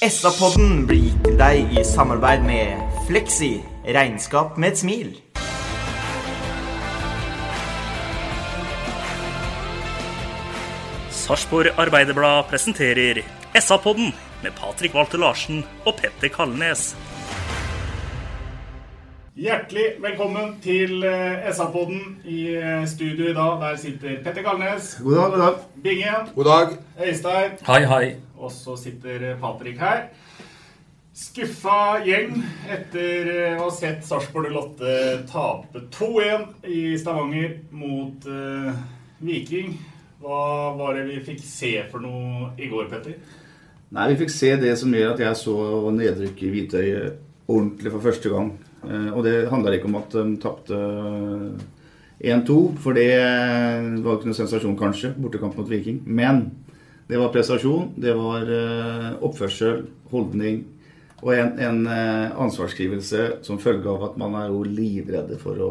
SA-podden blir gitt til deg i samarbeid med Fleksi. Regnskap med et smil. Sarpsborg Arbeiderblad presenterer SA-podden med Patrik Walter Larsen og Petter Kalnes. Hjertelig velkommen til eh, SA-podden. I eh, studio i dag der sitter Petter Kalnes, God dag, god dag. Binge, God dag. Øystein, Hei, hei. Og så sitter Patrick her. Skuffa gjeng etter eh, å ha sett Sarpsborg Lotte tape 2-1 i Stavanger mot uh, Viking. Hva var det vi fikk se for noe i går, Petter? Nei, Vi fikk se det som gjør at jeg så nedrykk i Hvitøy ordentlig for første gang. Eh, Og det handler ikke om at de tapte 1-2, for det var ikke noe sensasjon, kanskje, bortekamp mot Viking. Men det var prestasjon, det var eh, oppførsel, holdning og en, en eh, ansvarsskrivelse som følge av at man er jo livredde for å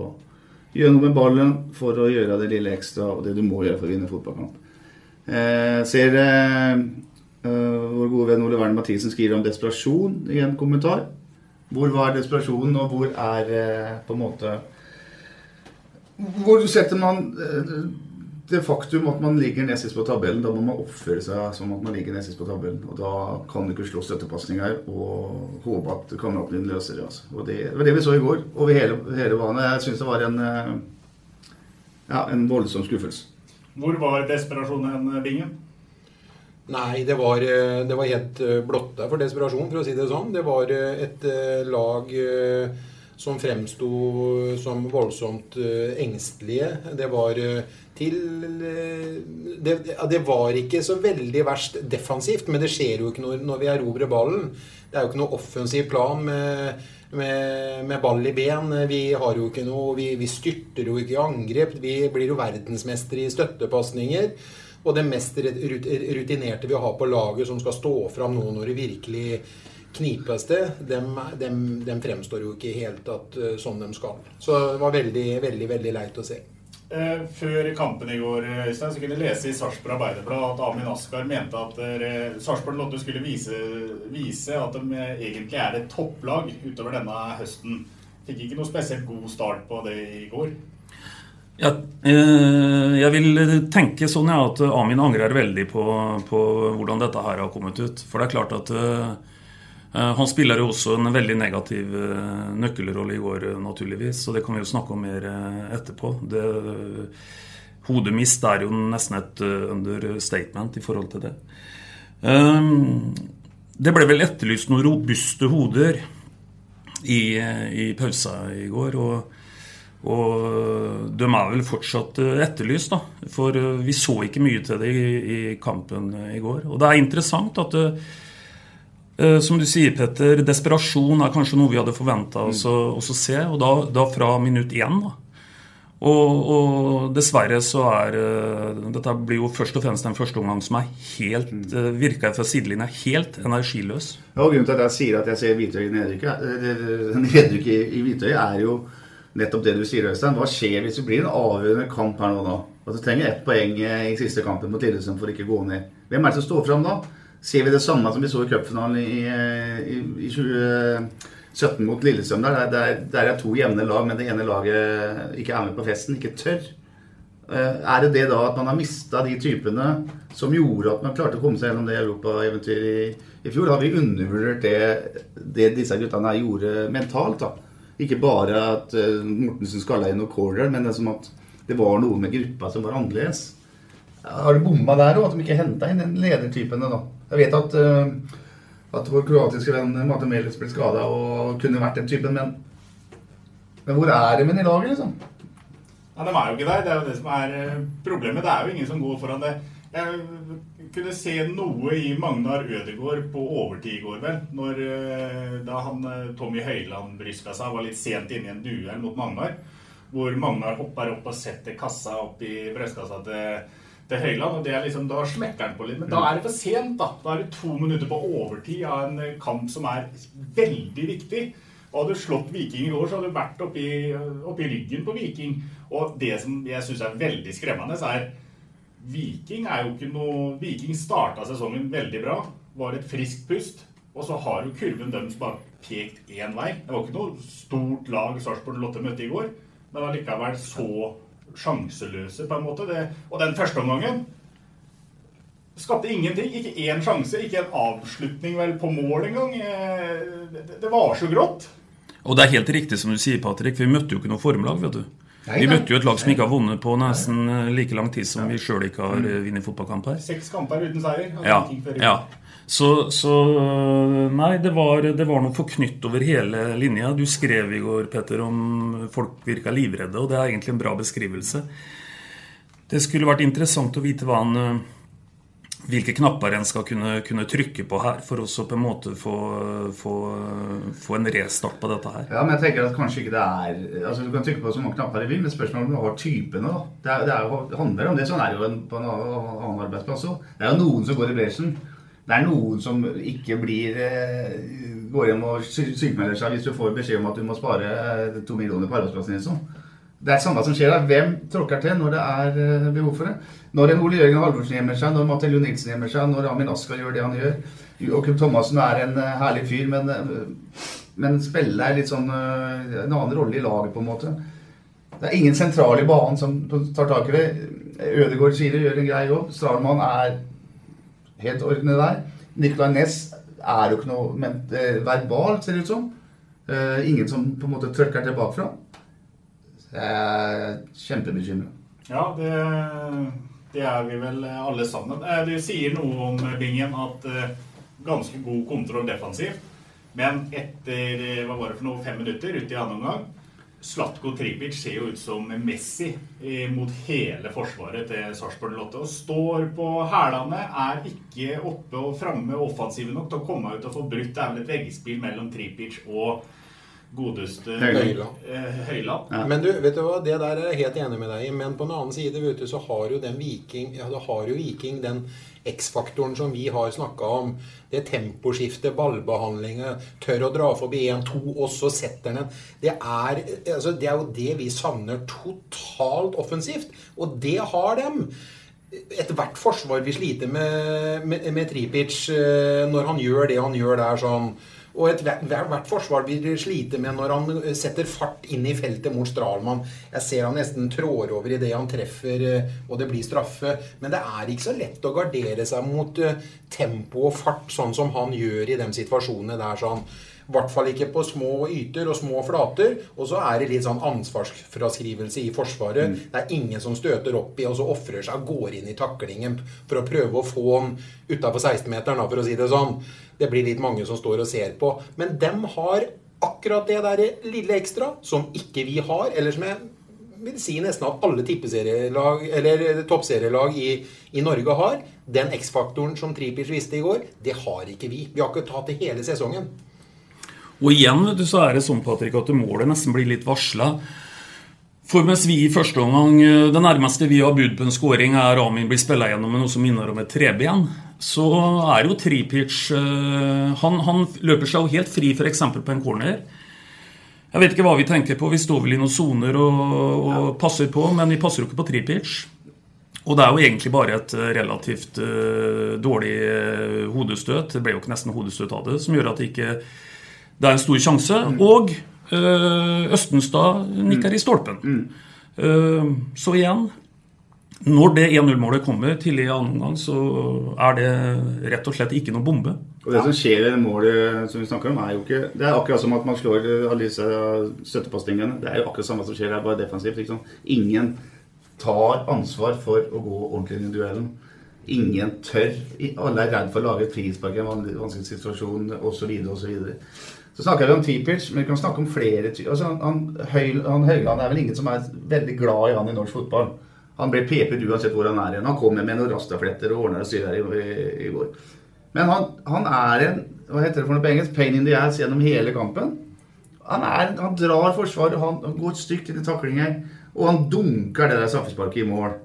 gjøre noe med ballen, for å gjøre det lille ekstra og det du må gjøre for å vinne fotballkamp. Eh, ser eh, eh, vår gode venn Ole Werner Mathisen skriver om desperasjon i en kommentar. Hvor var desperasjonen, og hvor er eh, på en måte Hvor setter man eh, det faktum at man ligger nest sist på tabellen? Da må man oppføre seg som at man ligger nest sist på tabellen. Og da kan du ikke slå støttepasninger og håpe at kameraten din løser det. Altså. Og det var det vi så i går over hele, hele banen. Jeg syns det var en, eh, ja, en voldsom skuffelse. Hvor var desperasjonen, Bingen? Nei, det var, eh, det var helt eh, blotta for desperasjon, for å si det sånn. Det var et lag som fremsto som voldsomt eh, engstelige. Det var eh, til eh, det, det var ikke så veldig verst defensivt, men det skjer jo ikke når, når vi erobrer ballen. Det er jo ikke noe offensiv plan med, med, med ball i ben. Vi har jo ikke noe Vi, vi styrter jo ikke i angrep. Vi blir jo verdensmestere i støttepasninger. Og det mest rutinerte vi har på laget, som skal stå fram nå når det virkelig knipes det, dem, dem, dem fremstår jo ikke helt at, eh, som de skal. Så det var veldig, veldig, veldig leit å se. Eh, Før kampen i går Øystein, så kunne jeg lese i Sarpsborg Arbeiderblad at Amin Askar mente at eh, Sarpsborg Lotte skulle vise, vise at de eh, egentlig er et topplag utover denne høsten. Fikk ikke noe spesielt god start på det i går. Ja, eh, jeg vil tenke sånn ja, at Amin angrer veldig på, på hvordan dette her har kommet ut. For det er klart at eh, eh, han spiller jo også en veldig negativ eh, nøkkelrolle i går, eh, naturligvis. Og det kan vi jo snakke om mer eh, etterpå. Det, hodemist er jo nesten et eh, understatement i forhold til det. Eh, det ble vel etterlyst noen robuste hoder i, i pausa i går. og og de er vel fortsatt eh, etterlyst, da. For eh, vi så ikke mye til det i, i kampen eh, i går. Og det er interessant at eh, eh, som du sier, Petter, desperasjon er kanskje noe vi hadde forventa oss, å- se. Og da, da fra minutt én, da. Og, og dessverre så er eh, Dette blir jo først og fremst en førsteomgang som er helt mm. virker fra sidelinja helt energiløs. Ja, og Grunnen til at jeg sier at jeg ser Hvitøy i nedrykket, i, i Hvitøy, er jo nettopp det du sier, Øystein. Hva skjer hvis det blir en avgjørende kamp her nå, da? At du trenger ett poeng eh, i siste kampen mot Lillesund for ikke å gå ned. Hvem er det som står fram da? Ser vi det samme som vi så i cupfinalen i, eh, i, i 2017 mot Lillestrøm? Der, der, der er to jevne lag, men det ene laget ikke er med på festen, ikke tør. Eh, Er det det da at man har mista de typene som gjorde at man klarte å komme seg gjennom det europaeventyret i, i fjor? Har vi undervurdert det, det disse guttene gjorde mentalt? da? Ikke bare at uh, Mortensen skalla inn noen corner, men det er som at det var noe med gruppa som var annerledes. Har du bomma der òg, at de ikke henta inn den ledertypene? da? Jeg vet at, uh, at vår kroatiske venn Mate Melis ble skada og kunne vært den typen, men, men hvor er de i laget, liksom? Ja, De er jo ikke der. Det er jo det som er eh, problemet. Det er jo ingen som går foran det. Jeg kunne se noe i Magnar Ødegaard på overtid i går, vel. Når, eh, da han eh, Tommy Høiland bryska seg, var litt sent inne i en duell mot Magnar. Hvor Magnar hopper opp og setter kassa opp i brystkassa til, til Høyland. Og det er liksom, da smekker han på litt. Men da er det for sent, da. Da er det to minutter på overtid av en eh, kamp som er veldig viktig. Og hadde slått Viking i går, så hadde du vært oppi, oppi ryggen på Viking. Og det som jeg syns er veldig skremmende, så er Viking er jo ikke noe Viking starta sesongen veldig bra. Var et friskt pust. Og så har jo kurven deres bare pekt én vei. Det var ikke noe stort lag Sarpsborg Lotte møtte i går. Men allikevel så sjanseløse, på en måte. Det, og den første omgangen skapte ingenting. Ikke én sjanse, ikke en avslutning vel på mål engang. Eh, Det, det var så grått. Og det er helt riktig som du sier, Patrick. Vi møtte jo ikke noe formlag, vet du. Nei, Vi møtte jo et lag som ikke har vunnet på nesten eh, like lang tid som vi sjøl ikke har eh, vunnet fotballkamp her. Seks kamper uten seier. hadde Ja, ja. Så, så Nei, det var, det var noe forknytt over hele linja. Du skrev i går, Petter, om folk virka livredde, og det er egentlig en bra beskrivelse. Det skulle vært interessant å vite hva han eh, hvilke knapper en skal kunne, kunne trykke på her for også på en måte få, få, få en restart på dette her. Ja, men jeg tenker at kanskje ikke det er Altså Du kan trykke på så mange knapper du vil, men spørsmålet om du har typene. da. Det, er, det, er, det handler om det. Sånn er det jo en, på en annen arbeidsplass òg. Det er jo noen som går i bresjen. Det er noen som ikke blir eh, går hjem og sykmelder seg hvis du får beskjed om at du må spare eh, to millioner på arbeidsplassen din. Sånn. Det er samme som skjer der. Hvem tråkker til når det er eh, behov for det? Når en Ole Jørgen Halvorsen gjemmer seg, når Mathilde Nilsen gjemmer seg, når Amin Askar gjør det han gjør. Joakim Thomassen er en eh, herlig fyr, men, eh, men spiller litt sånn en annen rolle i laget, på en måte. Det er ingen sentral i banen som tar tak i det. Ødegaard det, gjør en grei jobb. Stralmann er helt ordentlig der. Nicolay Næss er jo ikke noe eh, ser det ut som. Ingen som på en måte trøkker tilbake fra. Jeg er kjempebekymra. Ja, det, det er vi vel alle sammen. Eh, Du sier noe om Bingen at eh, ganske god kontroll defensivt. Men etter eh, hva var det for noe, fem minutter ute i annen omgang Slatko Tripic ser jo ut som Messi eh, mot hele forsvaret til Sarpsborg Lotte. Og står på hælene, er ikke oppe og framme offensive nok til å komme ut og få brutt. Det er vel et veggspill mellom Tripic og godeste Høyland. Høyland. Ja. Men du, vet du hva, det der er jeg helt enig med deg i. Men på den annen side vet du, så har jo den Viking ja, det har jo Viking den X-faktoren som vi har snakka om. Det temposkiftet, ballbehandlinga, tør å dra forbi 1-2, og så setter den en. Det er, altså, det er jo det vi savner totalt offensivt. Og det har dem. Ethvert forsvar vil slite med, med, med Tripic eh, når han gjør det han gjør der sånn. Og ethvert hvert forsvar vil slite med når han setter fart inn i feltet mot Stralmann. Jeg ser han nesten trår over idet han treffer, eh, og det blir straffe. Men det er ikke så lett å gardere seg mot eh, tempo og fart, sånn som han gjør i de situasjonene der. sånn. I hvert fall ikke på små yter og små flater. Og så er det litt sånn ansvarsfraskrivelse i Forsvaret. Det er ingen som støter opp i og så ofrer seg og går inn i taklingen for å prøve å få han utafor 16-meteren, for å si det sånn. Det blir litt mange som står og ser på. Men dem har akkurat det der lille ekstra som ikke vi har, eller som jeg vil si nesten at alle tippeserielag, eller toppserielag i, i Norge har. Den X-faktoren som Tripic viste i går, det har ikke vi. Vi har ikke tatt det hele sesongen. Og igjen vet du, så er det sånn Patrick, at målet nesten blir litt varsla. For mens vi i første omgang eh, Det nærmeste vi har bud på en scoring, er Amin blir spilla gjennom med noe som minner om et treben. Så er jo Tripic eh, han, han løper seg jo helt fri f.eks. på en corner. Jeg vet ikke hva vi tenker på. Vi står vel i noen soner og, og passer på, men vi passer jo ikke på Tripic. Og det er jo egentlig bare et eh, relativt uh, dårlig hodestøt. Det ble jo ikke nesten hodestøt av det, som gjør at det ikke det er en stor sjanse. Og eh, Østenstad nikker i stolpen. Eh, så igjen når det 1-0-målet kommer tidlig i annen omgang, så er det rett og slett ikke noe bombe. Og Det som skjer i det målet som vi snakker om, er jo ikke Det er akkurat som at man slår alle disse støttepasningene. Det er jo akkurat samme som skjer her, bare defensivt. Liksom. Ingen tar ansvar for å gå ordentlig inn i duellen. Ingen tør. Alle er redd for å lage et frispark i en vanskelig situasjon osv. osv. Så snakker vi om T-pitch, men vi kan snakke om flere altså, han, han, Høyland er vel ingen som er veldig glad i han i norsk fotball. Han ble pepet uansett hvor han er igjen. Han kommer med noen rastafletter og ordner og styrer i, i, i, går. Men han, han, er en hva heter det for noe på engelsk? Pain in the ass gjennom hele kampen. Han, er, han drar forsvaret, han, han går stygt inn i taklinger. Og han dunker det der straffesparket i mål.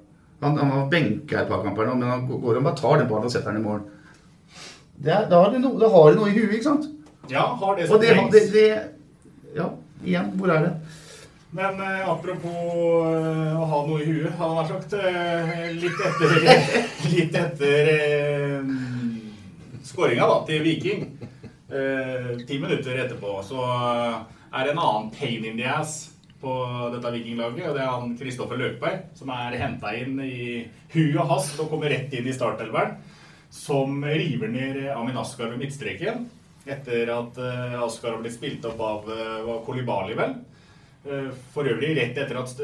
Han, han var benka et par kamper nå, men han går og bare tar den ballen og setter den i mål. Det er, da, har du no, da har du noe i huet, ikke sant? Ja, har det som trengs. Ja, igjen, hvor er det? Men eh, apropos eh, å ha noe i huet, hadde jeg sagt eh, litt etter Litt etter eh, skåringa til Viking, eh, ti minutter etterpå, så er det en annen pain in the ass på dette vikinglaget. Og det er han Kristoffer Løkberg, som er henta inn i huet og hast og kommer rett inn i startelveren. Som river ned Amin Askar ved midtstreken etter at uh, Askar har blitt spilt opp av uh, Kolibali, vel. Eh, for øvrig rett etter at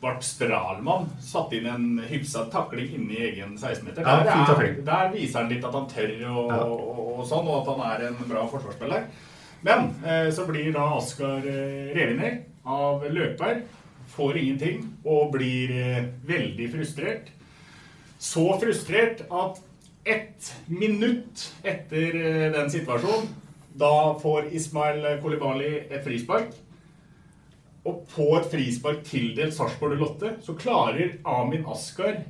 Bart Stralmann satte inn en hyfsa takling inni egen 16-meter. Der, der, der, viser han litt at han tør og, ja. og, og, sånn, og at han er en bra forsvarsspiller. Men eh, så blir da Askar eh, revet ned av løper. Får ingenting og blir eh, veldig frustrert. Så frustrert at ett minutt etter eh, den situasjonen, da får Ismail Kolibali et frispark. Og på et frispark tildelt Sarpsborg 08 så klarer Amin Askar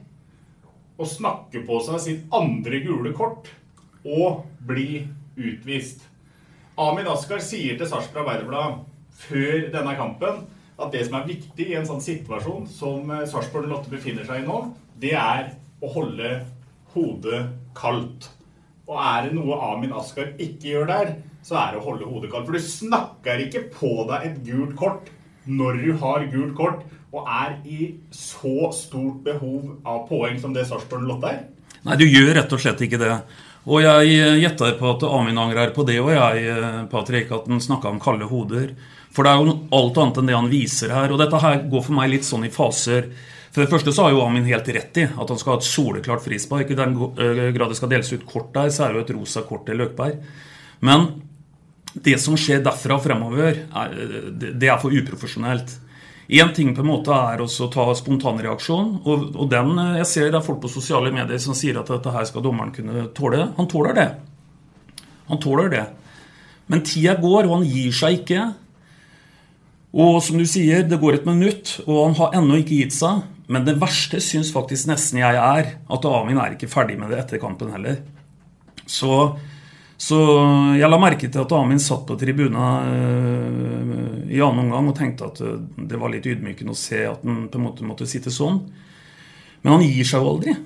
å snakke på seg sitt andre gule kort og bli utvist. Amin Askar sier til Sarpsborg Arbeiderblad før denne kampen at det som er viktig i en sånn situasjon som eh, Sarpsborg 08 befinner seg i nå, det er å holde hodet kaldt. Og er det noe Amin Askar ikke gjør der, så er det å holde hodet kaldt. For du snakker ikke på deg et gult kort når du har gult kort og er i så stort behov av poeng som det Sarpsborg Lotte er? Nei, du gjør rett og slett ikke det. Og jeg eh, gjetter på at Amin angrer på det, og jeg, eh, Patrick, at han snakka om kalde hoder. For det er jo alt annet enn det han viser her. Og dette her går for meg litt sånn i faser. For det første så har jo Amin helt rett i at han skal ha et soleklart frispark. I den eh, grad det skal deles ut kort der, så er det jo et rosa kort til Løkberg. Men det som skjer derfra fremover, er, det er for uprofesjonelt. Én ting på en måte er å ta spontanreaksjon. Og, og den, jeg ser det er folk på sosiale medier som sier at dette her skal dommeren kunne tåle. Han tåler det. Han tåler det. Men tida går, og han gir seg ikke. Og som du sier, det går et minutt, og han har ennå ikke gitt seg. Men det verste syns faktisk nesten jeg er at Amin er ikke ferdig med det etter kampen heller. Så så jeg la merke til at Amin satt på tribuna eh, i annen omgang og tenkte at eh, det var litt ydmykende å se at han på en måte måtte sitte sånn. Men han gir seg jo aldri.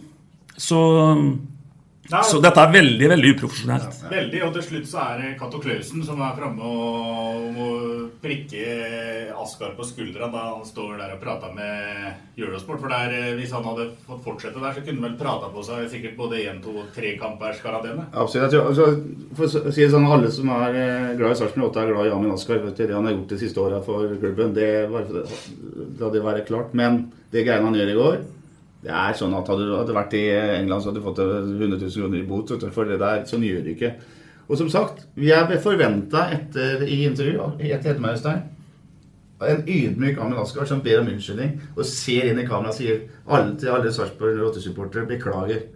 Så Nei, så dette er veldig veldig uprofesjonelt. Ja, veldig, og Til slutt så er det Cato Klausen som er framme og må prikke Askar på skuldra da han står der og prater med Eurosport. For der, eh, Hvis han hadde fått fortsette der, så kunne han vel prata på seg sikkert både én, to og tre kampers karantene. Absolutt. Jeg tror, altså, for å si det sånn, Alle som er eh, glad i Sarpsborg 8, er glad i Amin Askar. Det han har gjort de siste åra for klubben, det, la det være klart. Men det greiene han gjør i går det er sånn at Hadde du vært i England, så hadde du fått 100 000 kroner i bot. For det der, sånn gjør du ikke. Og som sagt, vi er forventa i intervjuet etter meg, Øystein, en ydmyk Amund Asgaard som ber om unnskyldning og ser inn i kameraet og sier alle til alle Sarpsborg 08-supportere beklager.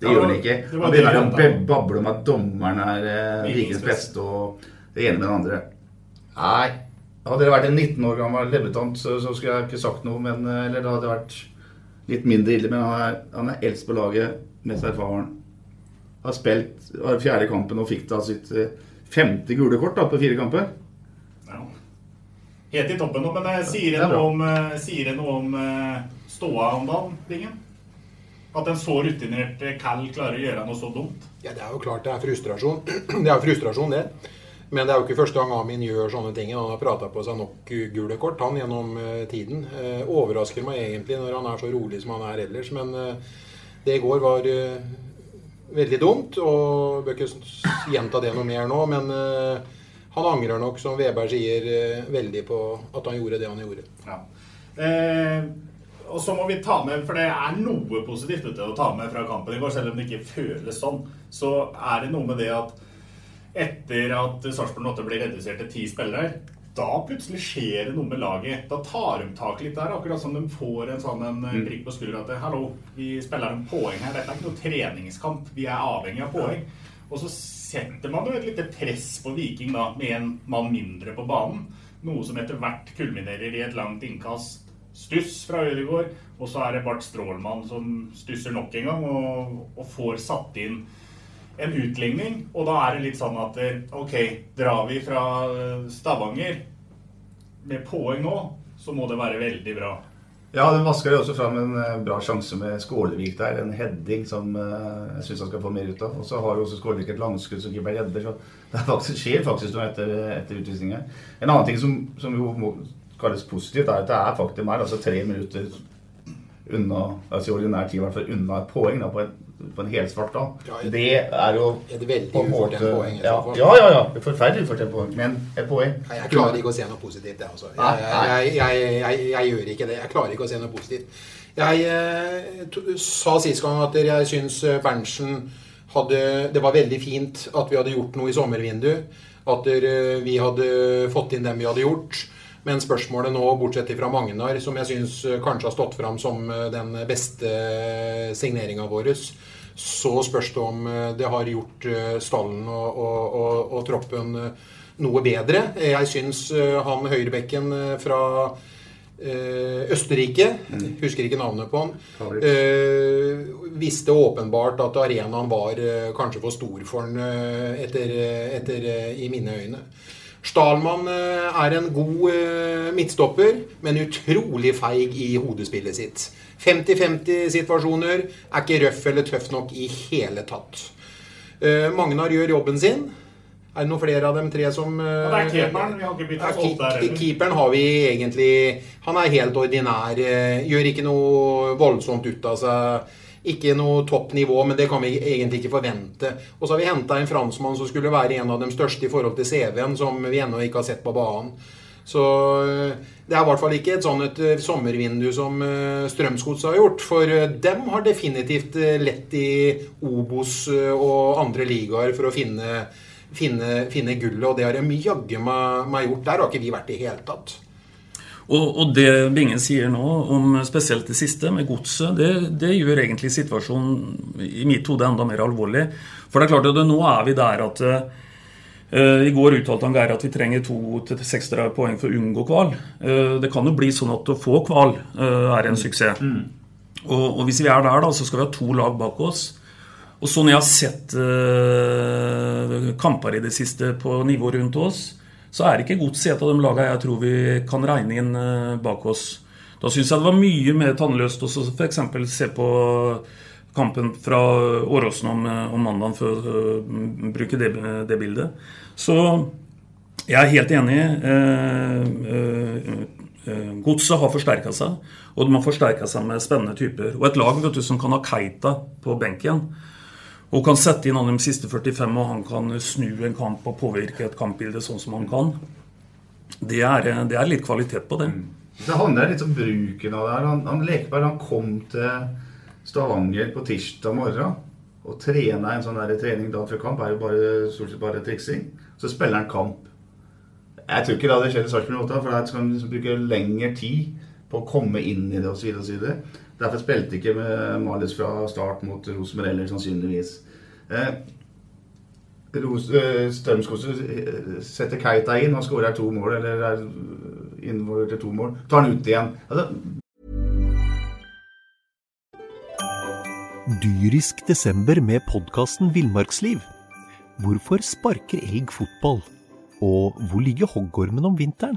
Det ja, gjør han ikke. Han begynner å bable om at dommeren er eh, rikets beste og det ene med den andre. Nei. Hadde det vært en 19 år gammel debutant, så, så skulle jeg ikke sagt noe. Men, eh, eller det hadde vært litt mindre ille, men han er, han er eldst på laget, mest erfaren. Har spilt var fjerde kampen og fikk da sitt eh, femte gule kort da, på fire kamper. Ja. Helt i toppen nå, men jeg sier det noe om, eh, sier det noe om ståa om dagen, Bingen? At en så rutinert Cal klarer å gjøre noe så dumt? Ja, Det er jo klart det er frustrasjon. Det er frustrasjon, det. Men det er jo ikke første gang Amin gjør sånne ting. Han har prata på seg nok gule kort han gjennom eh, tiden. Eh, overrasker meg egentlig når han er så rolig som han er ellers. Men eh, det i går var veldig dumt, og bør ikke gjenta det noe mer nå. Men han angrer nok, som Veberg sier, veldig på at han gjorde det han gjorde. Ja. Eh, og så må vi ta med, for det er noe positivt vet å ta med fra kampen i går, selv om det ikke føles sånn, så er det noe med det at etter at Sarpsborg 8 blir redusert til ti spillere, da plutselig skjer det noe med laget. Da tar de tak litt der, akkurat som de får en sånn en Mm. prikk på skuldra at hallo, vi spiller en poeng her. Dette er ikke noe treningskamp, vi er avhengig av poeng. Og så setter man jo et lite press på Viking da, med en mann mindre på banen. Noe som etter hvert kulminerer i et langt innkast. Stuss fra Ødegaard, og så er det Bart Strålmann som stusser nok en gang og, og får satt inn en utligning. Og da er det litt sånn at eh, ok, drar vi fra eh, Stavanger med poeng nå, så må det være veldig bra. Ja, den vasker jo også fram en eh, bra sjanse med Skålevik der. En heading som jeg syns han skal få mer ut av. Og så har jo også Skålevik et langskudd som keeper redder. Så det faktisk, skjer faktisk noe etter, etter utvisningen. En annen ting som, som jo må kalles positivt, er at det er faktisk mer, altså tre minutter unna altså i ordinær tid i hvert fall unna et poeng da, på en, på en helsvart dag. Ja, det er jo Er det veldig ufortjent poeng, Ja, ja, ja. ja. Forferdelig ufortjent poeng, men et poeng. Nei, Jeg klarer ikke å se noe positivt, jeg altså. Jeg, jeg, jeg, jeg, jeg, jeg gjør ikke det. Jeg klarer ikke å se noe positivt. Jeg eh, to, sa sist gang at jeg syns eh, Berntsen hadde Det var veldig fint at vi hadde gjort noe i sommervinduet. At eh, vi hadde fått inn dem vi hadde gjort. Men spørsmålet nå, bortsett fra Magnar, som jeg syns kanskje har stått fram som eh, den beste signeringa vår, så spørs det om eh, det har gjort eh, stallen og, og, og, og troppen eh, noe bedre. Jeg syns eh, han høyrebekken eh, fra eh, Østerrike, husker ikke navnet på han, eh, visste åpenbart at arenaen var eh, kanskje for stor for han eh, etter, etter, eh, i mine øyne. Stahlmann eh, er en god eh, midtstopper, men utrolig feig i hodespillet sitt. 50-50-situasjoner er ikke røff eller tøff nok i hele tatt. Eh, Magnar gjør jobben sin. Er det noen flere av dem tre som ja, det er keeperen. Vi har ikke byttet oss der heller. Keeperen har vi egentlig Han er helt ordinær. Gjør ikke noe voldsomt ut av seg. Ikke noe topp nivå, men det kan vi egentlig ikke forvente. Og så har vi henta en franskmann som skulle være en av de største i forhold til CV-en, som vi ennå ikke har sett på banen. Så eh, det er i hvert fall ikke et et eh, sommervindu som eh, Strømsgodset har gjort. For dem har definitivt lett i Obos og andre ligaer for å finne, finne, finne gullet, og det har de jaggu meg gjort. Der har ikke vi vært i hele tatt. Og, og det Bingen sier nå, om spesielt det siste, med godset, det, det gjør egentlig situasjonen i mitt hode enda mer alvorlig. For det er klart at nå er vi der at eh, I går uttalte han Geir at vi trenger to til seks poeng for å unngå kval. Eh, det kan jo bli sånn at å få kval eh, er en suksess. Og, og hvis vi er der, da, så skal vi ha to lag bak oss. Og sånn jeg har sett kamper i det siste på nivået rundt oss, så er ikke Godset et av de lagene jeg tror vi kan regne inn eh, bak oss. Da syns jeg det var mye mer tannløst å f.eks. se på kampen fra Åråsen om, eh, om mandagen for å eh, bruke det, det bildet. Så jeg er helt enig. Eh, eh, Godset har forsterka seg, og de har forsterka seg med spennende typer. Og et lag du, som kan ha Keita på benken, og kan sette inn han de siste 45, og han kan snu en kamp og påvirke et kampbilde sånn som han kan. Det er, det er litt kvalitet på det. Det handler litt om bruken av det her. Han, han Lekeberg han kom til Stavanger på tirsdag morgen og trena en sånn trening da før kamp. er jo bare, stort sett bare triksing. Så spiller han kamp. Jeg tror ikke det hadde skjedd i Sarpsborg 8, for der skal han liksom bruke lengre tid på å komme inn i det og side og osv. Derfor spilte ikke Malis fra start mot Rosenborg heller, sannsynligvis. Eh, eh, Strømsgodset eh, setter Keita inn og skårer to mål, eller er involvert i to mål. Tar han ut igjen. Altså, Dyrisk desember med podkasten Villmarksliv. Hvorfor sparker elg fotball? Og hvor ligger hoggormen om vinteren?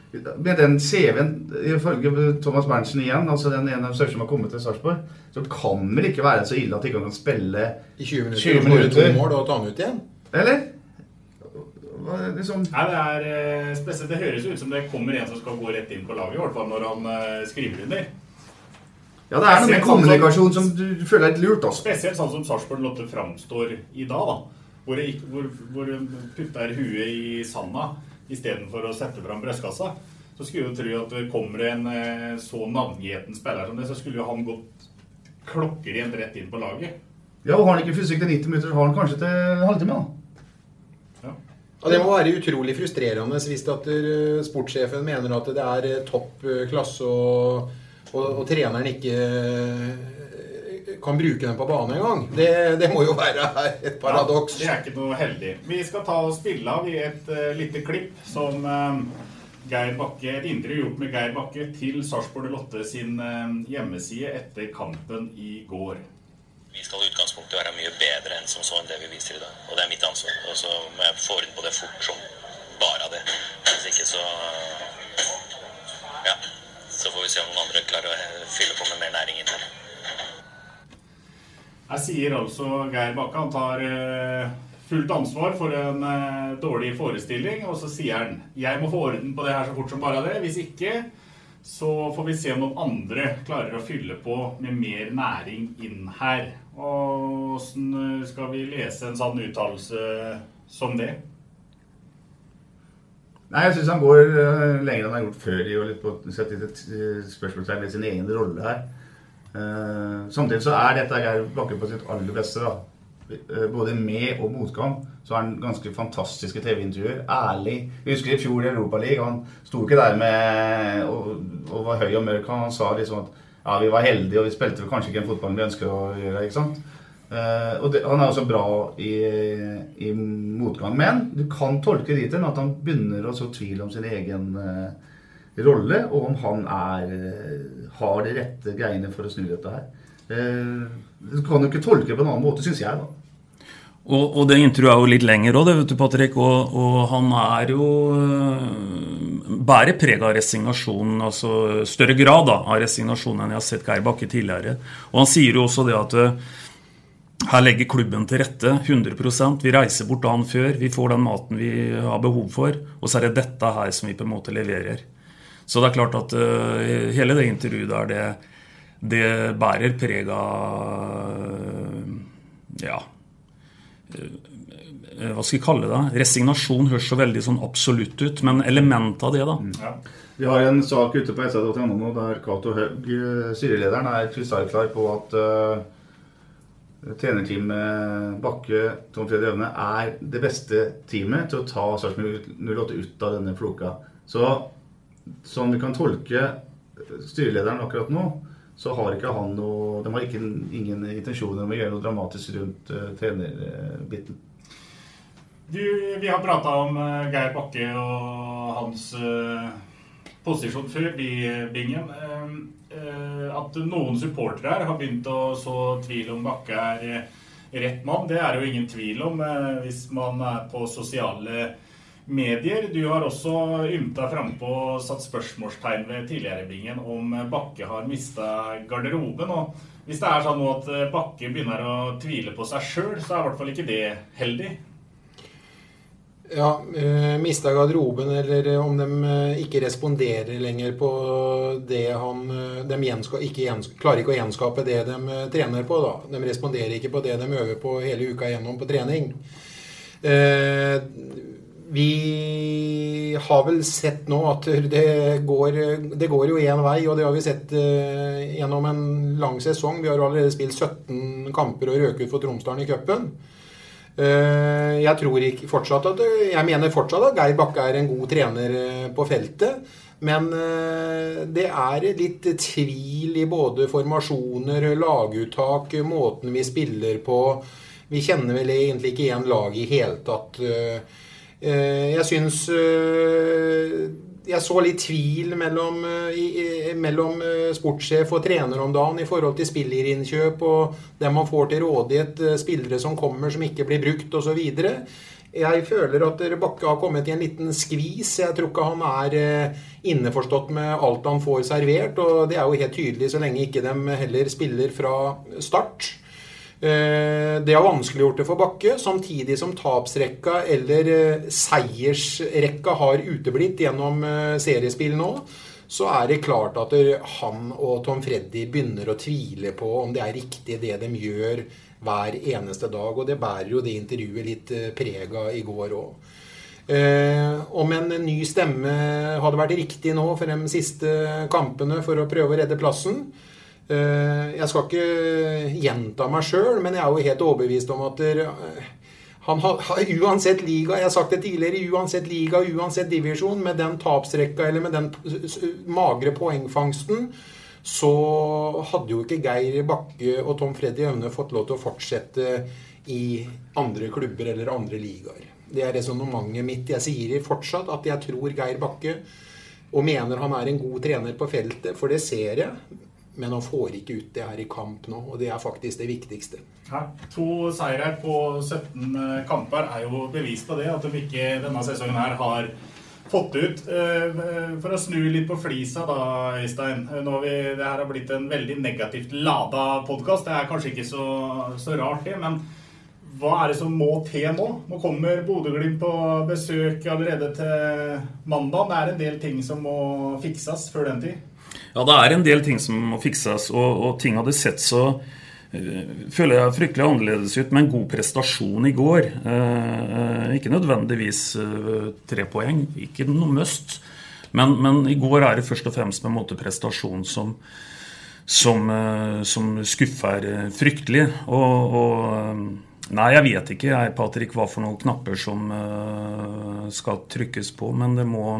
Med den CV-en, ifølge Thomas Berntsen igjen, altså den ene største som har kommet til Sarpsborg, så kan det vel ikke være så ille at de ikke kan spille I 20 minutter, 20 minutter. to mål og ta han ut igjen. Eller? Hva- Liksom, Nei, det er eh, spesielt, det høres ut som det kommer en som skal gå rett inn på laget, i hvert fall når han eh, skriver under. ja, det er noe med sånn som- kommunikasjon som du føler er litt lurt. Også. Spesielt sånn som Sarpsborg Lotte framstår i dag, da. Hvor, hvor, putter huet i sanda istedenfor å sette fram brystkassa. Så skulle du tro at kommer det en eh, så navngjeten spiller som det, så skulle jo han gått klokkerent rett inn på laget. Ja, og Har han ikke fysikk til 90 minutter, så har han kanskje til en halvtime. da. Ja, Det må være utrolig frustrerende hvis at eh, sportssjefen mener at det er eh, topp klasse og, og, og treneren ikke kan bruke den på banen engang. Det, det må jo være et paradoks. Ja, det er ikke noe heldig. Vi skal ta og spille av i et uh, lite klipp som uh, Geir Bakke, et intervju gjort med Geir Bakke til Sarpsborg Lotte sin uh, hjemmeside etter kampen i går. Vi skal i utgangspunktet være mye bedre enn som så enn det vi viser i dag. Og det er mitt ansvar. Og så må jeg få orden på det fort som bare det. Hvis ikke så Ja. Så får vi se om noen andre klarer å fylle på med mer næring inn her. Her sier altså Geir Bakke han tar eh, fullt ansvar for en eh, dårlig forestilling, og så sier han jeg må få orden på det her så fort som bare det. Hvis ikke så får vi se om noen andre klarer å fylle på med mer næring inn her. Og åssen skal vi lese en sånn uttalelse som det? Nei, jeg syns han går eh, lenger enn han har gjort før i å litt på, eh, spørsmålstegn ved sin egen rolle her. Eh, samtidig så er dette Geir Bakke på sitt aller beste. da. Eh, både med og motgang så er han ganske fantastiske TV-intervjuer. Ærlig. Jeg husker i fjor i Europaligaen. Han sto ikke der med og, og var høy og mørk. Han sa liksom at ja, vi var heldige, og vi spilte kanskje ikke den fotballen vi ønsker å gjøre. ikke sant? Uh, og det, Han er også bra i, i motgang. Men du kan tolke dit hen at han begynner å så tvil om sin egen eh, rolle, og om han er, eh, har de rette greiene for å snu dette her. Eh, du kan jo ikke tolke det på en annen måte, syns jeg. da. Og, og det intervjuet er jo litt lenger òg, vet du, Patrick. Og, og han er jo øh, Bærer preg av resignasjon, altså større grad da, av resignasjon enn jeg har sett Geir Bakke tidligere. Og han sier jo også det at her legger klubben til rette 100% Vi reiser bort dagen før, vi får den maten vi har behov for. Og så er det dette her som vi på en måte leverer. Så det er klart at uh, hele det intervjuet der, det, det bærer preg av øh, Ja eh, hva skal vi kalle det? Resignasjon høres så veldig sånn absolutt ut, men element av det, da. Vi har en sak ute på sa.no nå der Cato Haug, eh, styrelederen, er krystallklar på at uh, trenerteamet Bakke, Tom Fredrik Øvne, er det beste teamet til å ta Sarpsborg 08 ut av denne floka. Så sånn vi kan tolke styrelederen akkurat nå, så har ikke han noe De har ikke, ingen intensjoner om å gjøre noe dramatisk rundt uh, trenerbiten. Du, vi har prata om uh, Geir Bakke og hans uh, posisjon før, i Bingen. Eh, eh, at noen supportere her har begynt å så tvil om Bakke er eh, rett mann, det er jo ingen tvil om eh, hvis man er på sosiale medier. Du har også ymta frampå og satt spørsmålstegn ved tidligere Bingen om eh, Bakke har mista garderoben. Og hvis det er sånn at eh, Bakke begynner å tvile på seg sjøl, så er i hvert fall ikke det heldig. Ja, eh, mista garderoben, eller om de eh, ikke responderer lenger på det han eh, De gjenska, ikke gjenska, klarer ikke å gjenskape det de eh, trener på. da. De responderer ikke på det de øver på hele uka gjennom på trening. Eh, vi har vel sett nå at det går, det går jo én vei, og det har vi sett eh, gjennom en lang sesong. Vi har allerede spilt 17 kamper og røket ut for Tromsdalen i cupen. Eh, Jeg Jeg mener fortsatt at Geir Bakke er en god trener eh, på feltet. Men det er litt tvil i både formasjoner, laguttak, måten vi spiller på. Vi kjenner vel egentlig ikke igjen laget i hele tatt. Eh, Jeg syns eh, jeg så litt tvil mellom, eh, mellom sportssjef og trener om dagen i forhold til spillerinnkjøp og det man får til rådighet, spillere som kommer som ikke blir brukt osv. Jeg føler at Bakke har kommet i en liten skvis. Jeg tror ikke han er innforstått med alt han får servert. Og det er jo helt tydelig så lenge ikke de heller spiller fra start. Eh, det har vanskeliggjort det for Bakke, samtidig som tapsrekka eller eh, seiersrekka har uteblitt gjennom eh, seriespill nå. Så er det klart at han og Tom Freddy begynner å tvile på om det er riktig det de gjør hver eneste dag. Og det bærer jo det intervjuet litt preg av i går òg. om en ny stemme hadde vært riktig nå for de siste kampene for å prøve å redde plassen, Eh, jeg skal ikke gjenta meg sjøl, men jeg er jo helt overbevist om at eh, han har, uansett liga, jeg har sagt det tidligere, uansett liga, uansett divisjon, med den tapsrekka eller med den magre poengfangsten, så hadde jo ikke Geir Bakke og Tom Freddy Aune fått lov til å fortsette i andre klubber eller andre ligaer. Det er resonnementet mitt. Jeg sier fortsatt at jeg tror Geir Bakke og mener han er en god trener på feltet, for det ser jeg. Men han får ikke ut det her i kamp nå, og det er faktisk det viktigste. Ja, to seire på 17 eh, kamper er jo bevis på det, at de ikke denne sesongen her har fått ut. Eh, for å snu litt på flisa da, Øystein. Nå har vi, det her har blitt en veldig negativt lada podkast. Det er kanskje ikke så, så, rart, det. Men hva er det som må til nå? Nå kommer Bodø-Glimt på besøk allerede til mandag. Det er en del ting som må fikses før den tid. Ja, det er en del ting som må fikses, og, og ting hadde sett så uh, føler jeg fryktelig annerledes ut med en god prestasjon i går. Eh, ikke nødvendigvis eh, tre poeng, ikke noe must. Men, men, i går er det først og fremst med en måte prestasjon som, som, som skuffer fryktelig. Og, og, Nei, jeg vet ikke, jeg, Patrick, hva for noen knapper som skal trykkes på, men det må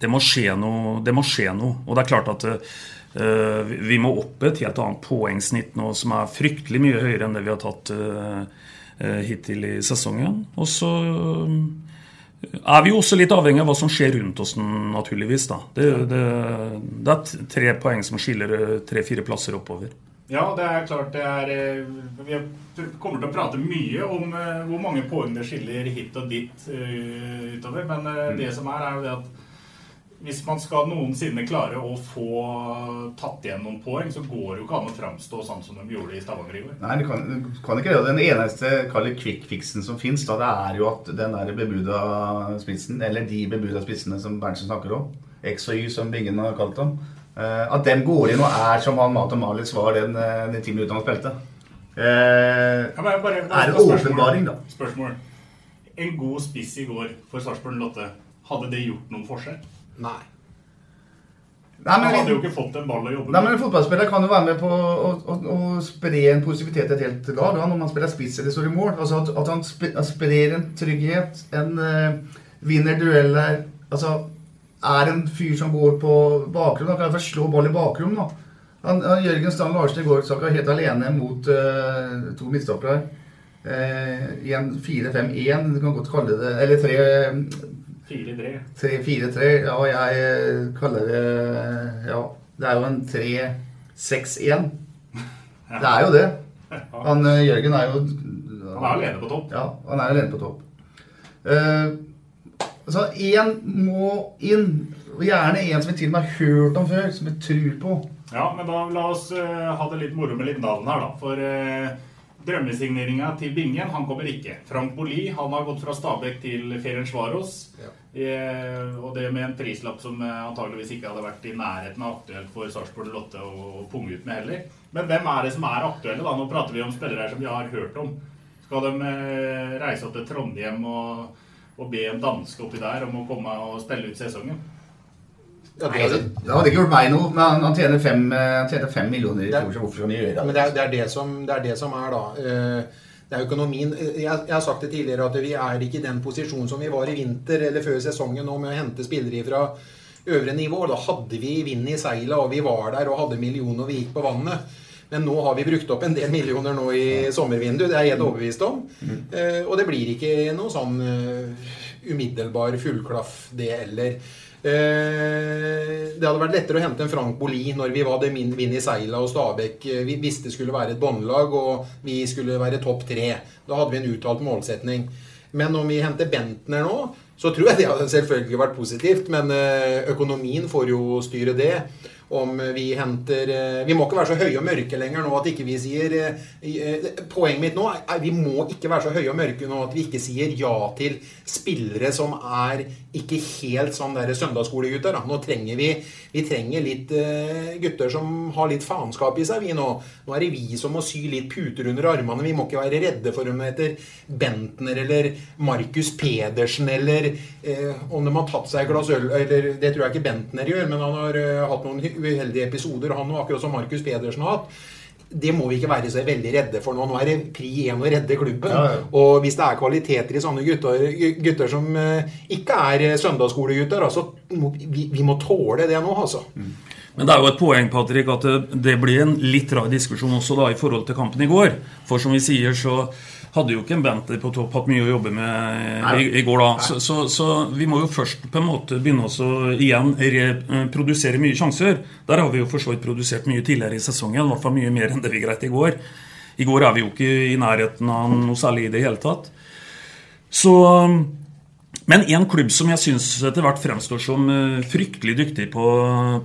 det må skje noe. Det må skje noe. Og det er klart at uh, vi må opp et helt annet poengsnitt nå, som er fryktelig mye høyere enn det vi har tatt uh, hittil i sesongen. Og så er vi jo også litt avhengig av hva som skjer rundt oss, naturligvis. da. Det, det, det er tre poeng som skiller tre-fire plasser oppover. Ja, det er klart det er Vi kommer til å prate mye om hvor mange poeng det skiller hit og dit utover. Men det som er, er jo det at hvis man skal noensinne klare å få tatt igjen noen poeng, så går det jo ikke an å framstå sånn som de gjorde i Stavanger i går. Nei, du kan, du kan ikke det. Den eneste quick-fixen som fins, det er jo at den der bebuda spissen, eller de bebuda spissene som Berntsen snakker om, X og Y som Bingen har kalt dem, eh, at den går inn og er som han Mata Malic var den, den timen uten han spilte. Eh, ja, bare, bare, er en åpenbaring, da? Spørsmål. En god spiss i går for Sarpsborg Lotte, hadde det gjort noen forskjell? Nei. Nei, men, Han hadde jo ikke fått en ball å jobbe med. Nei, men En fotballspiller kan jo være med på å, å, å spre en positivitet et helt lag når man spiller spiss eller står i mål. Altså At, at han sprer en trygghet, en uh, vinner dueller Altså er en fyr som går på bakrom. Han kan iallfall slå ball i bakrom. da. Han, han, Jørgen Strand Larsen i går snakka helt alene mot uh, to midtstoppere. Uh, I en 4-5-1, du kan godt kalle det Eller tre 4-3. Ja, jeg eh, kaller det Ja, det er jo en 3-6-1. Det er jo det. Han eh, Jørgen er jo Han er alene på topp. Ja, han er alene på topp. Uh, så én må inn. Og gjerne en som vi til og med har hørt om før, som vi tror på. Ja, men da la oss uh, ha det litt moro med litt navn her, da. For uh, Drømmesigneringa til Bingen han kommer ikke. Frank Boli han har gått fra Stabæk til Ferencvaros. Ja. Eh, og det med en prislapp som eh, antageligvis ikke hadde vært i nærheten av aktuelt for Sarpsborg Lotte å punge ut med heller. Men hvem er det som er aktuelle? da? Nå prater vi om spillere som vi har hørt om. Skal de eh, reise opp til Trondheim og, og be en danske oppi der om å komme og spille ut sesongen? Ja, det, hadde, det, hadde, ikke gjort meg noe, men han, han, tjener, fem, eh, han tjener fem millioner i fjor, så hvorfor skal han gjøre det? Men det er, det, er det, som, det er det som er, da. Eh, det er økonomien. Jeg, jeg, har sagt det tidligere at vi er ikke i den posisjonen som vi var i vinter eller før sesongen nå med å hente spillere fra øvre nivå. Da hadde vi vind i seila, og vi var der og hadde millioner, og vi gikk på vannet. Men nå har vi brukt opp en del millioner nå i sommervinduet, det er jeg helt overbevist om. Eh, og det blir ikke noe sånn eh, umiddelbar fullklaff, det heller. Eh, det hadde vært lettere å hente en Frank Boli når vi var min vind i seila og Stabæk hvis vi visste det skulle være et båndlag og vi skulle være topp tre. Da hadde vi en uttalt målsetning. Men om vi henter Bentner nå, så tror jeg det hadde selvfølgelig vært positivt. Men eh, økonomien får jo styre det om vi henter eh, Vi må ikke være så høye og mørke lenger nå at ikke vi sier eh, Poenget mitt nå er vi må ikke være så høye og mørke nå at vi ikke sier ja til spillere som er ikke helt sånn der søndagsskolegutter. Nå trenger vi vi trenger litt uh, gutter som har litt faenskap i seg, vi nå. Nå er det vi som må sy litt puter under armene. Vi må ikke være redde for om det heter Bentner eller Markus Pedersen eller uh, om de har tatt seg et glass øl eller Det tror jeg ikke Bentner gjør, men han har uh, hatt noen uheldige episoder, han og akkurat som Markus Pedersen har hatt det må vi ikke være så veldig redde for nå. Nå er det pri én å redde klubben. Ja, ja. Og hvis det er kvaliteter i sånne gutter, gutter som ikke er søndagsskolegutter, altså, vi, vi, må tåle det nå, altså. Mm. Men det er jo et poeng Patrick, at det blir en litt rar diskusjon også da i forhold til kampen i går. For som vi sier, så hadde jo ikke en Benter på topp hatt mye å jobbe med i, i går da. Så, så, så, vi må jo først på en måte begynne å igjen reprodusere mye sjanser. Der har vi jo for så vidt produsert mye tidligere i sesongen, i hvert fall mye mer enn det vi greit i går. I går er vi jo ikke i nærheten av noe særlig i det hele tatt. Så men en klubb som jeg syns etter hvert fremstår som eh, fryktelig dyktig på,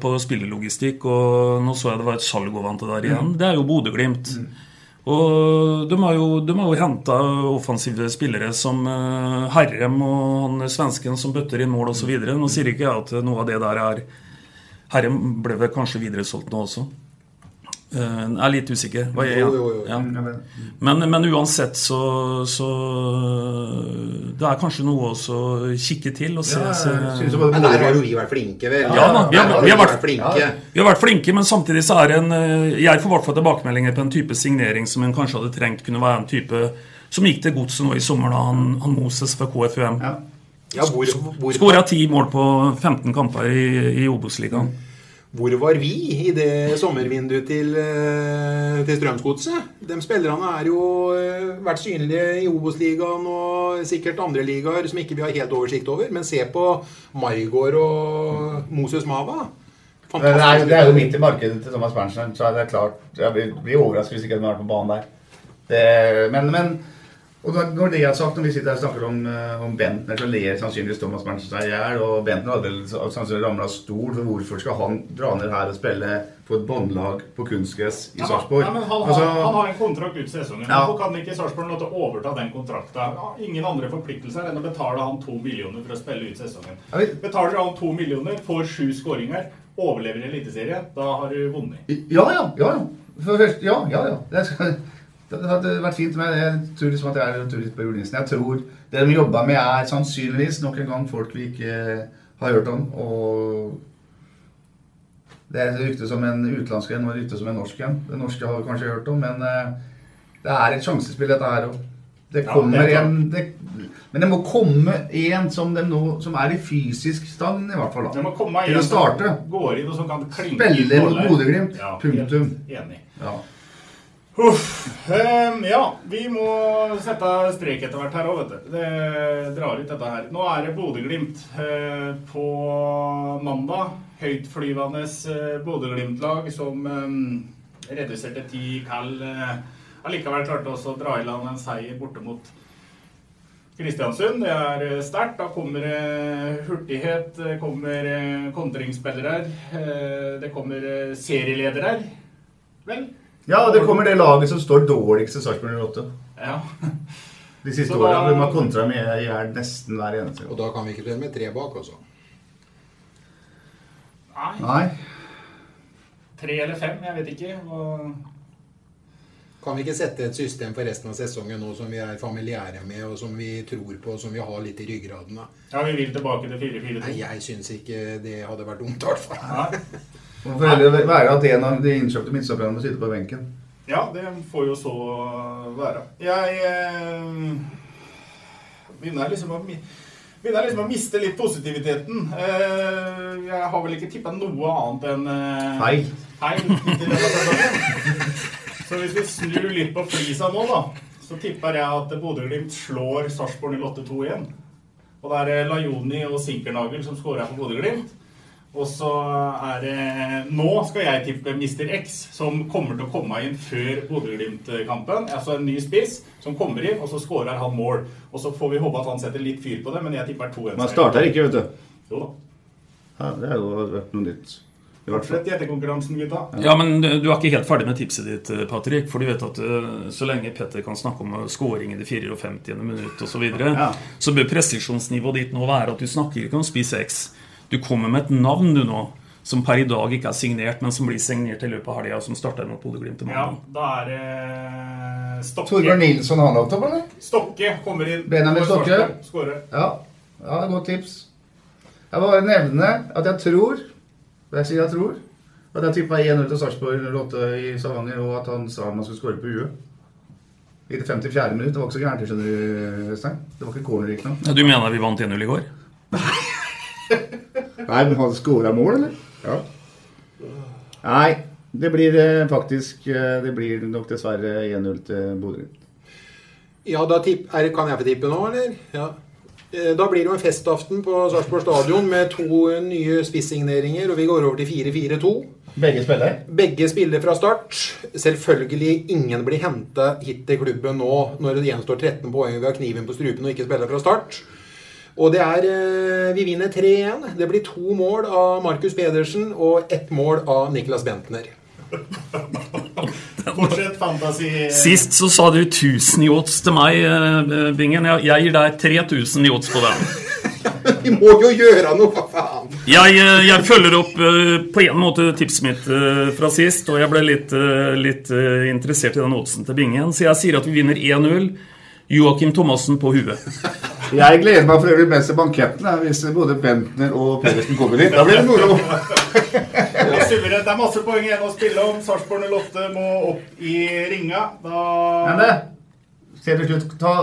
på spillelogistikk, og nå så jeg det var et salg over til der igjen, mm. det er jo Bodø-Glimt. Mm. Og de har jo, de jo henta offensive spillere som Herrem og han svensken som bøtter inn mål osv. Nå sier ikke jeg at noe av det der er Herrem ble vel kanskje videresolgt nå også. Uh, jeg er litt usikker. Hva er, ja. Ja. Men, men, uansett så, så, Det er kanskje noe å kikke til. Og se, ja, se. Men der har jo vi vært flinke, vel? Ja, da, vi, har, vi, har vært, flinke. vi har vært flinke, men samtidig så er det en eh, Jeg får i hvert fall tilbakemeldinger på en type signering som en kanskje hadde trengt kunne være en type som gikk til godset nå i sommer, da han, han Moses fra KFUM. Ja. Skåra ti mål på 15 kamper i, i Obos-ligaen. Hvor var vi i det sommervinduet til, eh, til Strømsgodset? De spillerne er jo eh, vært synlige i Obos-ligaen og sikkert andre ligaer som ikke vi har helt oversikt over. Men se på Maigård og Moses Mava. Det er, det er, jo midt i markedet til Thomas Berntsen, så er det klart Jeg blir, overrasket hvis ikke de vært på banen der. Det, men, men og når det er sagt, når vi sitter her og snakker om, eh, om Bentner, så ler sannsynligvis Thomas Berntsen seg i hjel. Og Bentner hadde sannsynligvis ramla stol, for hvorfor skal han dra ned her og spille på et båndlag på kunstgress i ja, Sarpsborg? Han, altså, han, har en kontrakt ut sesongen. Ja. Hvorfor kan ikke Sarpsborg nå overta den kontrakten? Ingen andre forpliktelser enn å betale han to millioner for å spille ut sesongen. Betaler han to millioner, får sju skåringer, overlever i Eliteserien, da har du vunnet. Ja, ja. ja, ja. ja, først, ja, ja, ja. Det hadde vært fint med Jeg tror liksom at jeg er en turist på julenissen. Jeg tror det de jobber med, er sannsynligvis nok en gang folk vi ikke har hørt om. Og det er rykte som en utenlandsk en og rykte som en norsk en. Det norske har vi kanskje hørt om, men eh, det er et sjansespill, dette her òg. Det kommer ja, det en det, Men det må komme en som, nå, som er i fysisk stand, i hvert fall. da. Det må komme en som går inn og som kan klinke Spille mot Bodø-Glimt. Ja, Punktum. Enig. Ja. Uff. Um, ja, vi må sette strek etter hvert her òg, vet du. Det drar ut dette her. Nå er det Bodø-Glimt uh, på mandag. Høytflyvende uh, Bodø-Glimt-lag som um, reduserte ti kall. Uh, allikevel klarte også å dra i land en seier borte mot Kristiansund. Det er sterkt. Da kommer det hurtighet, det kommer kontringsspillere, det kommer serieledere. Vel? Ja, og det kommer det laget som står dårligst i Sarpsborg 08. Ja. De siste da... årene. De har kontra med i hjel nesten hver eneste Og da kan vi ikke spille med tre bak, altså? Nei. Nei. Tre eller fem, jeg vet ikke. Og... Kan vi ikke sette et system for resten av sesongen nå som vi er familiære med, og som vi tror på, og som vi har litt i ryggraden? da? Ja, vi vil tilbake til 4-4-2. Nei, jeg syns ikke det hadde vært dumt, i hvert fall. Man får heller være at en av de innkjøpte midtstopperne må sitte på benken. Ja, det får jo så være. Jeg eh, begynner liksom å begynner liksom å miste litt positiviteten. Eh, jeg har vel ikke tippa noe annet enn eh, feil. feil Så hvis vi snur litt på flisa nå, da, så tipper jeg at Bodø-Glimt slår Sarpsborg 08-2 igjen. Og det er Lajoni og Sinkernagel som skårer for Bodø-Glimt. Og så er det Nå skal jeg tippe Mr. X, som kommer til å komme inn før Bodø-Glimt-kampen. Altså en ny spiss som kommer inn, og så skårer han mål. Og så får vi håpe at han setter litt fyr på det, men jeg tipper to 1 Man starter ikke, vet du. Jo da. Ja, det har jo vært noe nytt. I hvert fall. etter konkurransen, gutta. Ja, men du er ikke helt ferdig med tipset ditt, Patrick. For du vet at eh, så lenge Petter kan snakke om scoring i det 54. minutt osv., så, videre, Ja. så bør presisjonsnivået ditt nå være at du snakker ikke om spiss X. Du kommer med et navn du nå, som per i dag ikke er signert, men som blir signert i løpet av helga, som starter mot Bodø-Glimt i Ja, da er det Stokke. Torbjørn Nilsson har lov opp, eller? Stokke kommer inn. Benjamin Stokke. Skårer. Ja. ja, godt tips. Jeg vil bare nevne at jeg tror Jeg sier jeg tror at jeg tippa 1-0 til Sarpsborg 08 i Stavanger, og at han sa man skulle skåre på huet. I det 54. minutt. Det var ikke så gærent, skjønner du, Øystein. Det var ikke corner, ikke. Ja, Du mener vi vant 1-0 i går? Nei, men han skåra mål, eller? Ja. Nei, det blir eh, faktisk eh, Det blir nok dessverre 1-0 til Bodø. Ja, da tipp, er, Kan jeg få tippe nå, eller? Ja. Eh, Da blir det jo en festaften på Sarpsborg stadion med to nye spissigneringer, og vi går over til 4-4-2. Begge spiller? Begge spiller fra start. Selvfølgelig ingen blir henta hit til klubben nå når det gjenstår 13 poeng ved vi har kniven på strupen og ikke spiller fra start. Og det er eh, Vi vinner 3-1. Det blir to mål av Markus Pedersen og ett mål av Niklas Bentner. Fortsett fantasi. Sist så sa du 1000 yachts til meg, eh, Bingen. Jeg, jeg gir deg 3000 yachts på den. Vi må jo gjøre noe, hva faen! Jeg, eh, jeg følger opp på en måte tipset mitt fra sist, og jeg ble litt, litt interessert i den oddsen til Bingen, så jeg sier at vi vinner 1-0. Joakim Thomassen på huet. Jeg gleder meg for øvrig mest til banketten hvis både Bentner og Pedersen kommer hit. Da blir det moro. Det er masse poeng igjen å spille om. Sarpsborg 08 må opp i ringa. Da Men det, se til slutt, ta,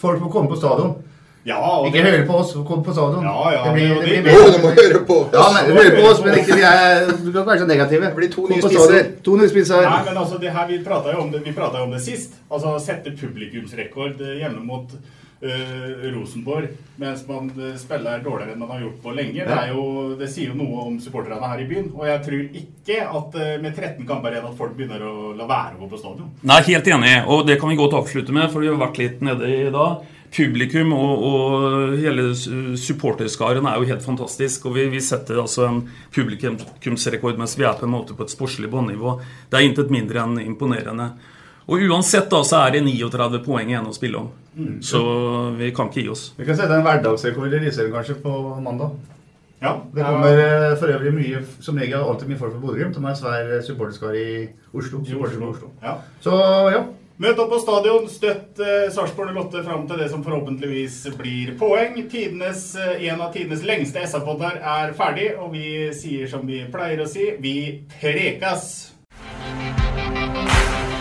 folk må komme på stadion. Ja, og Ikke det- høre på oss, kom på stadion. Ja, ja, det blir, det blir Å, du må høre på oss. Ja, men høre på oss, men ikke vi er Du kan være så negative. Det blir to nye spisser. To nye spisser. Nei, men altså, det her, vi prata jo om det, vi jo om det sist. Altså sette publikumsrekord eh, hjemme mot eh, Rosenborg mens man eh, spiller dårligere enn man har gjort på lenge. Det, er jo, det sier jo noe om supporterne her i byen. Og jeg tror ikke at eh, med 13 kamper igjen at folk begynner å la være å gå på stadion. Nei, helt enig, og det kan vi godt avslutte med, for vi har vært litt nede i dag. Publikum og, og hele supporterskaren er jo helt fantastisk. Og vi, vi setter altså en publikumsrekord mens vi er på en måte på et sportslig båndnivå. Det er intet mindre enn imponerende. Og uansett da, så er det 39 poeng igjen å spille om. Så vi kan ikke gi oss. Vi kan sette en hverdagsrekord i Eliteserien kanskje på mandag. Ja, Det kommer eh, for øvrig mye, som regel alltid mye folk fra Bodø-Glimt. De har en svær eh, supporterskare i Oslo. I Oslo. Oslo. Ja. Så ja. Møt opp på stadion, støtt eh, Sarpsborg 08 fram til det som forhåpentligvis blir poeng. Tidenes, eh, en av tidenes lengste SA-podder er ferdig, og vi sier som vi pleier å si, vi prekas!